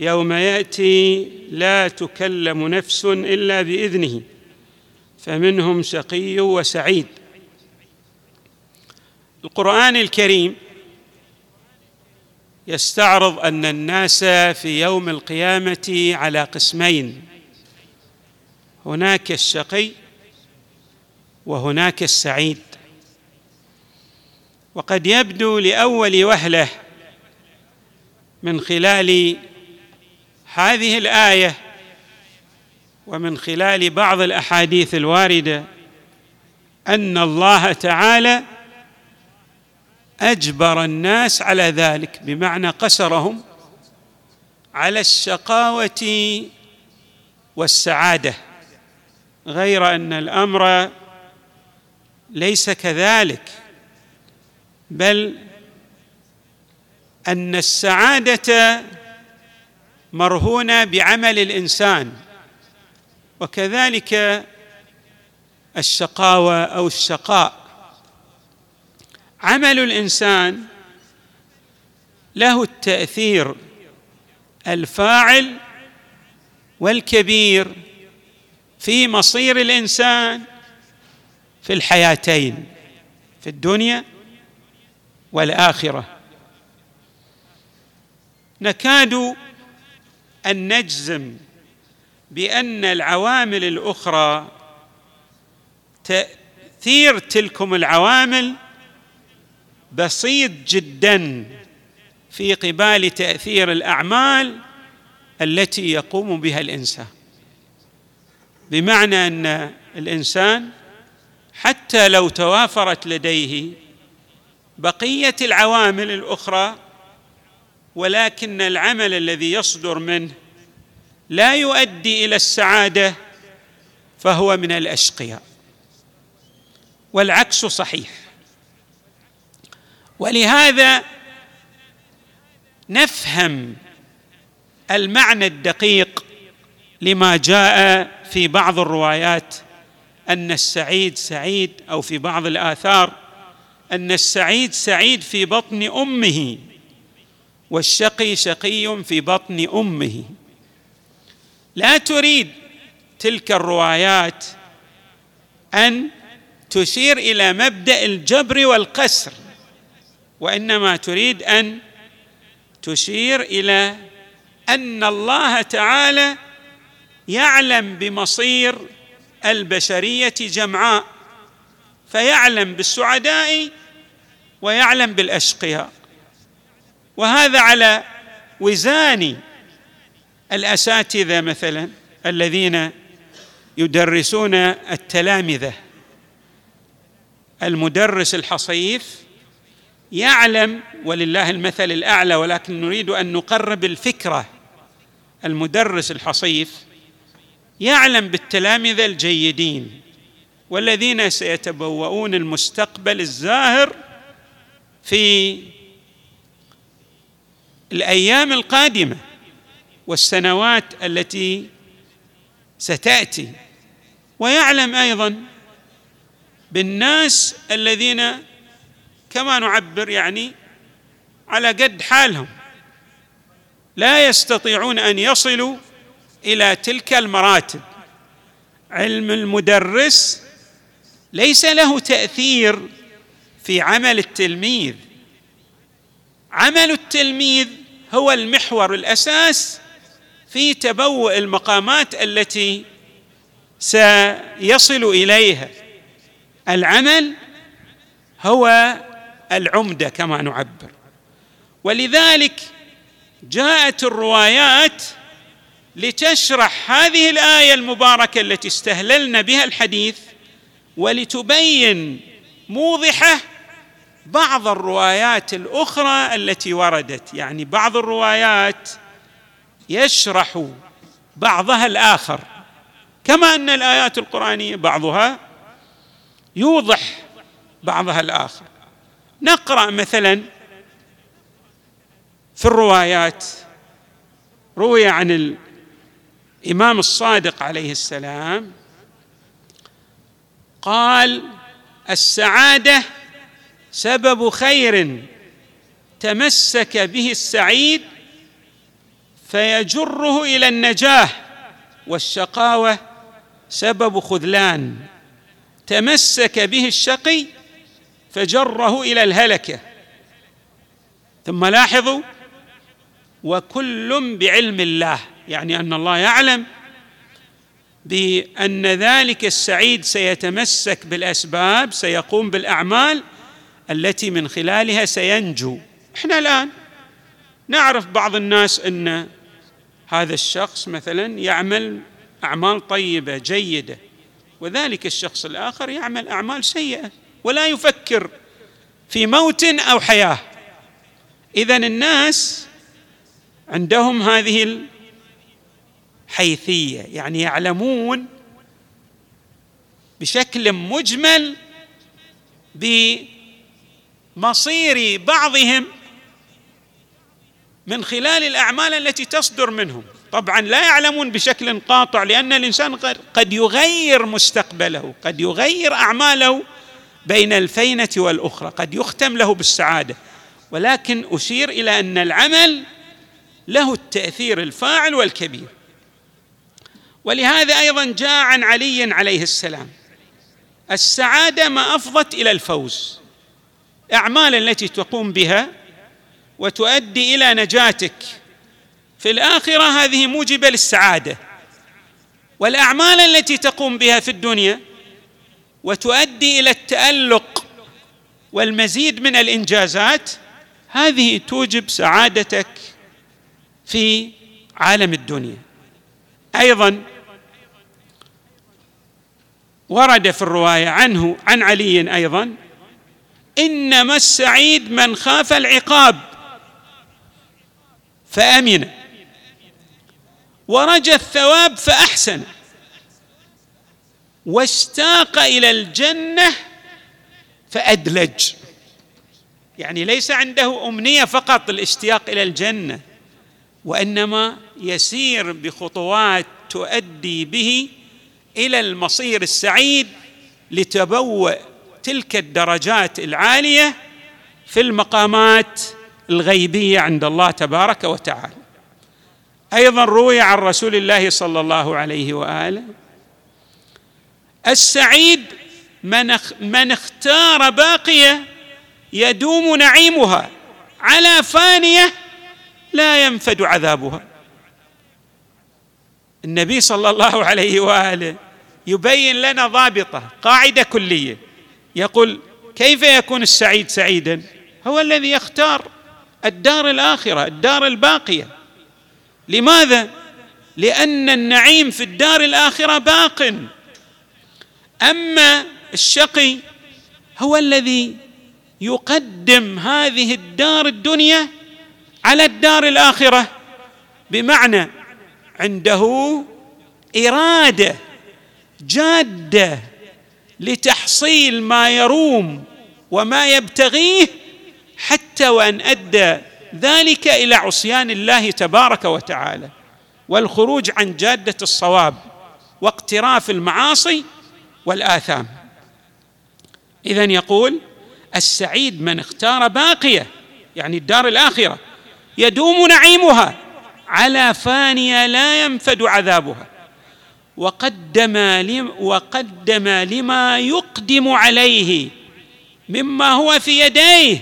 يوم يأتي لا تكلم نفس إلا بإذنه فمنهم شقي وسعيد. القرآن الكريم يستعرض أن الناس في يوم القيامة على قسمين هناك الشقي وهناك السعيد. وقد يبدو لأول وهلة من خلال هذه الآية ومن خلال بعض الأحاديث الواردة أن الله تعالى أجبر الناس على ذلك بمعنى قسرهم على الشقاوة والسعادة غير أن الأمر ليس كذلك بل أن السعادة مرهونة بعمل الإنسان. وكذلك الشقاوة أو الشقاء. عمل الإنسان له التأثير الفاعل والكبير في مصير الإنسان في الحياتين في الدنيا والآخرة. نكاد أن نجزم بأن العوامل الأخرى تأثير تلكم العوامل بسيط جدا في قبال تأثير الأعمال التي يقوم بها الإنسان. بمعنى أن الإنسان حتى لو توافرت لديه بقية العوامل الأخرى ولكن العمل الذي يصدر منه لا يؤدي إلى السعادة فهو من الأشقياء. والعكس صحيح. ولهذا نفهم المعنى الدقيق لما جاء في بعض الروايات أن السعيد سعيد أو في بعض الآثار أن السعيد سعيد في بطن أمه. والشقي شقي في بطن أمه. لا تريد تلك الروايات أن تشير إلى مبدأ الجبر والقسر وإنما تريد أن تشير إلى أن الله تعالى يعلم بمصير البشرية جمعاء فيعلم بالسعداء ويعلم بالأشقياء. وهذا على وزان الأساتذة مثلا الذين يدرسون التلامذة. المدرس الحصيف يعلم ولله المثل الأعلى ولكن نريد أن نقرب الفكرة. المدرس الحصيف يعلم بالتلامذة الجيدين والذين سيتبوؤون المستقبل الزاهر في الأيام القادمة والسنوات التي ستأتي. ويعلم أيضا بالناس الذين كما نعبر يعني على قد حالهم لا يستطيعون أن يصلوا إلى تلك المراتب. علم المدرس ليس له تأثير في عمل التلميذ. عمل التلميذ هو المحور الأساس في تبوء المقامات التي سيصل إليها. العمل هو العمدة كما نعبر. ولذلك جاءت الروايات لتشرح هذه الآية المباركة التي استهللنا بها الحديث ولتبين موضحه بعض الروايات الأخرى التي وردت. يعني بعض الروايات يشرح بعضها الآخر. كما أن الآيات القرآنية بعضها يوضح بعضها الآخر. نقرأ مثلا في الروايات روي عن الإمام الصادق عليه السلام قال السعادة سبب خير تمسك به السعيد فيجره إلى النجاه والشقاوة سبب خذلان. تمسك به الشقي فجره إلى الهلكة. ثم لاحظوا وكل بعلم الله يعني أن الله يعلم بأن ذلك السعيد سيتمسك بالأسباب سيقوم بالأعمال التي من خلالها سينجو. إحنا الآن نعرف بعض الناس إن هذا الشخص مثلا يعمل أعمال طيبة جيدة. وذلك الشخص الآخر يعمل أعمال سيئة ولا يفكر في موت أو حياة. اذا الناس عندهم هذه الحيثية يعني يعلمون بشكل مجمل بمصير بعضهم من خلال الأعمال التي تصدر منهم. طبعا لا يعلمون بشكل قاطع لأن الإنسان قد يغير مستقبله قد يغير أعماله بين الفينة والأخرى قد يختم له بالسعادة. ولكن أشير إلى أن العمل له التأثير الفاعل والكبير. ولهذا أيضا جاء عن علي عليه السلام السعادة ما أفضت إلى الفوز. أعمال التي تقوم بها وتؤدي إلى نجاتك. في الآخرة هذه موجبة للسعادة. والأعمال التي تقوم بها في الدنيا وتؤدي إلى التألق والمزيد من الإنجازات هذه توجب سعادتك في عالم الدنيا. أيضا ورد في الرواية عنه عن علي أيضا إنما السعيد من خاف العقاب. فأمن. ورجى الثواب فأحسن. واشتاق إلى الجنة فأدلج. يعني ليس عنده أمنية فقط الاشتياق إلى الجنة وإنما يسير بخطوات تؤدي به إلى المصير السعيد لتبوأ تلك الدرجات العالية في المقامات الغيبية عند الله تبارك وتعالى. أيضا روي عن رسول الله صلى الله عليه وآله السعيد من من اختار باقية يدوم نعيمها على فانية لا ينفد عذابها. النبي صلى الله عليه وآله يبين لنا ضابطة قاعدة كلية يقول كيف يكون السعيد سعيدا؟ هو الذي يختار الدار الآخرة الدار الباقية. لماذا؟ لأن النعيم في الدار الآخرة باق. أما الشقي هو الذي يقدم هذه الدار الدنيا على الدار الآخرة بمعنى عنده إرادة جادة لتحصيل ما يروم وما يبتغيه حتى وأن أدى ذلك إلى عصيان الله تبارك وتعالى والخروج عن جادة الصواب واقتراف المعاصي والآثام. اذا يقول السعيد من اختار باقية يعني الدار الآخرة يدوم نعيمها على فانية لا ينفد عذابها. وقدم وقدم لما يقدم عليه مما هو في يديه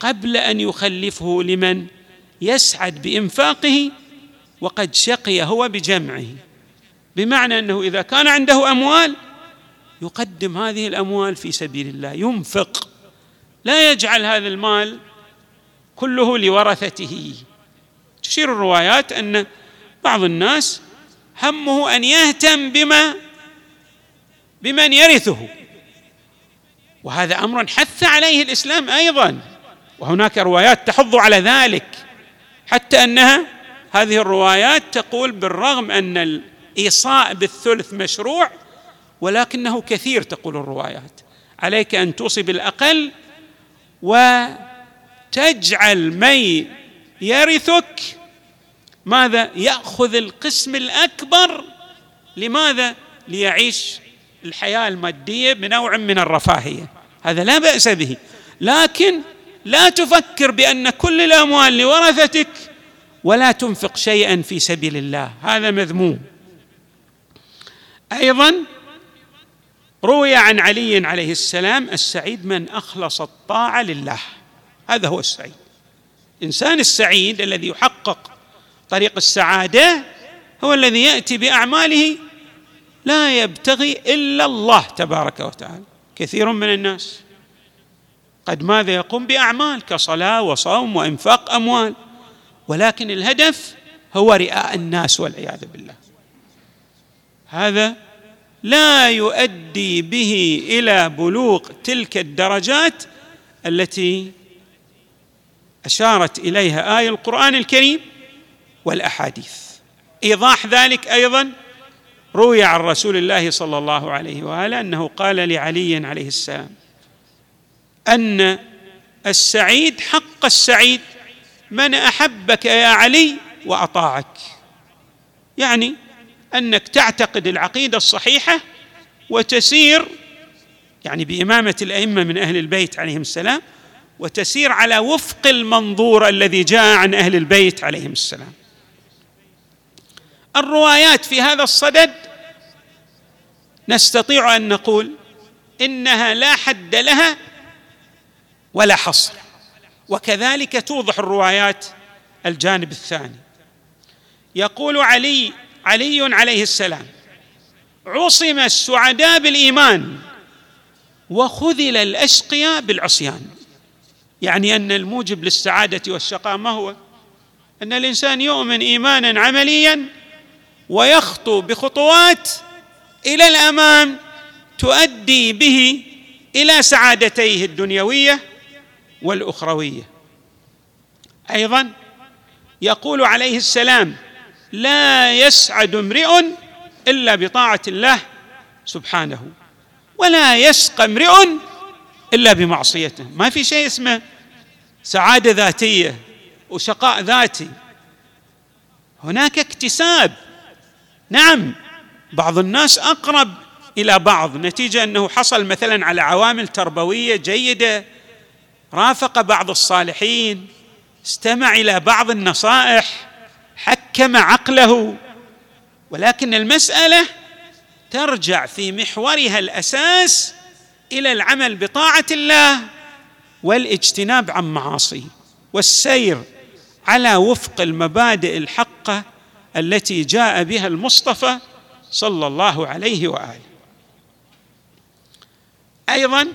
قبل أن يخلفه لمن يسعد بإنفاقه وقد شقي هو بجمعه. بمعنى أنه إذا كان عنده أموال يقدم هذه الأموال في سبيل الله ينفق. لا يجعل هذا المال كله لورثته. تشير الروايات أن بعض الناس همه أن يهتم بما بمن يرثه. وهذا أمر حث عليه الإسلام أيضا. وهناك روايات تحض على ذلك. حتى أنها هذه الروايات تقول بالرغم أن الإيصاء بالثلث مشروع ولكنه كثير تقول الروايات. عليك أن توصي بالأقل وتجعل من يرثك ماذا يأخذ القسم الأكبر؟ لماذا؟ ليعيش الحياة المادية بنوع من الرفاهية. هذا لا بأس به. لكن لا تفكر بأن كل الأموال لورثتك ولا تنفق شيئا في سبيل الله. هذا مذموم. أيضا روي عن علي عليه السلام السعيد من أخلص الطاعة لله. هذا هو السعيد. الانسان السعيد الذي يحقق طريق السعادة هو الذي يأتي بأعماله لا يبتغي إلا الله تبارك وتعالى. كثير من الناس قد ماذا يقوم بأعمال؟ كصلاة وصوم وإنفاق أموال. ولكن الهدف هو رئاء الناس والعياذ بالله. هذا لا يؤدي به إلى بلوغ تلك الدرجات التي أشارت إليها آية القرآن الكريم والأحاديث. إيضاح ذلك أيضا روي عن رسول الله صلى الله عليه وآله أنه قال لعلي عليه السلام أن السعيد حق السعيد من أحبك يا علي وأطاعك. يعني أنك تعتقد العقيدة الصحيحة وتسير يعني بإمامة الأئمة من أهل البيت عليهم السلام وتسير على وفق المنظور الذي جاء عن أهل البيت عليهم السلام. الروايات في هذا الصدد نستطيع أن نقول إنها لا حد لها ولا حصر وكذلك توضح الروايات الجانب الثاني. يقول علي علي عليه السلام عصم السعداء بالإيمان وخذل الأشقياء بالعصيان. يعني أن الموجب للسعادة والشقاء ما هو؟ أن الإنسان يؤمن إيمانا عمليا ويخطو بخطوات إلى الامام تؤدي به إلى سعادتيه الدنيوية والأخروية. أيضا يقول عليه السلام لا يسعد امرئ إلا بطاعة الله سبحانه ولا يشقى امرئ إلا بمعصيته. ما في شيء اسمه سعادة ذاتية وشقاء ذاتي. هناك اكتساب نعم بعض الناس أقرب إلى بعض نتيجة أنه حصل مثلا على عوامل تربوية جيدة رافق بعض الصالحين استمع إلى بعض النصائح حكم عقله ولكن المسألة ترجع في محورها الأساس إلى العمل بطاعة الله والاجتناب عن معاصيه والسير على وفق المبادئ الحقة التي جاء بها المصطفى صلى الله عليه وآله. أيضا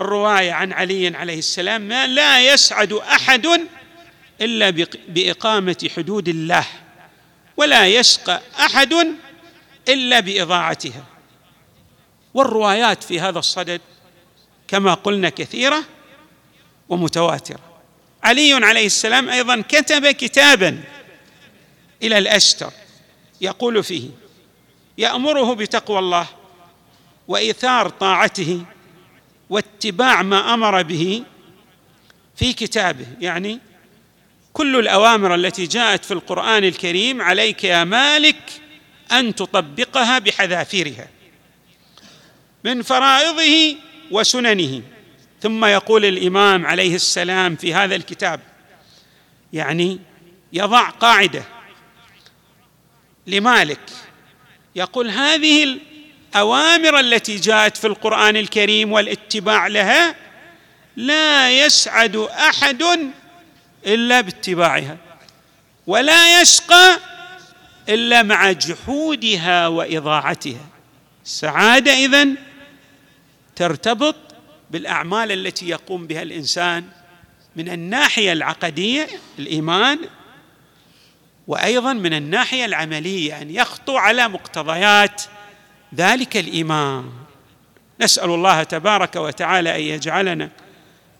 الرواية عن علي عليه السلام ما لا يسعد أحد إلا بإقامة حدود الله ولا يشقى أحد إلا بإضاعتها. والروايات في هذا الصدد كما قلنا كثيرة ومتواترة. علي عليه السلام أيضا كتب كتابا إلى الأشتر يقول فيه يأمره بتقوى الله وإيثار طاعته واتباع ما أمر به في كتابه. يعني كل الأوامر التي جاءت في القرآن الكريم عليك يا مالك أن تطبقها بحذافيرها من فرائضه وسننه. ثم يقول الإمام عليه السلام في هذا الكتاب يعني يضع قاعدة لمالك. يقول هذه الأوامر التي جاءت في القرآن الكريم والاتباع لها لا يسعد أحد إلا باتباعها ولا يشقى إلا مع جحودها وإضاعتها. السعاده اذن ترتبط بالأعمال التي يقوم بها الإنسان من الناحية العقدية الإيمان وأيضا من الناحية العملية أن يخطو على مقتضيات ذلك الإيمان. نسأل الله تبارك وتعالى أن يجعلنا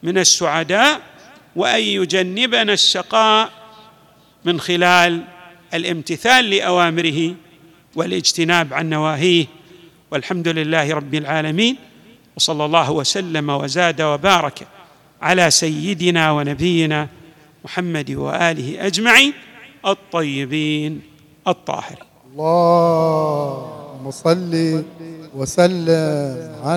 من السعداء وأن يجنبنا الشقاء من خلال الامتثال لأوامره والاجتناب عن نواهيه. والحمد لله رب العالمين وصلى الله وسلم وزاد وبارك على سيدنا ونبينا محمد وآله أجمعين. الطيبين الطاهرين. اللهم صل وسلم على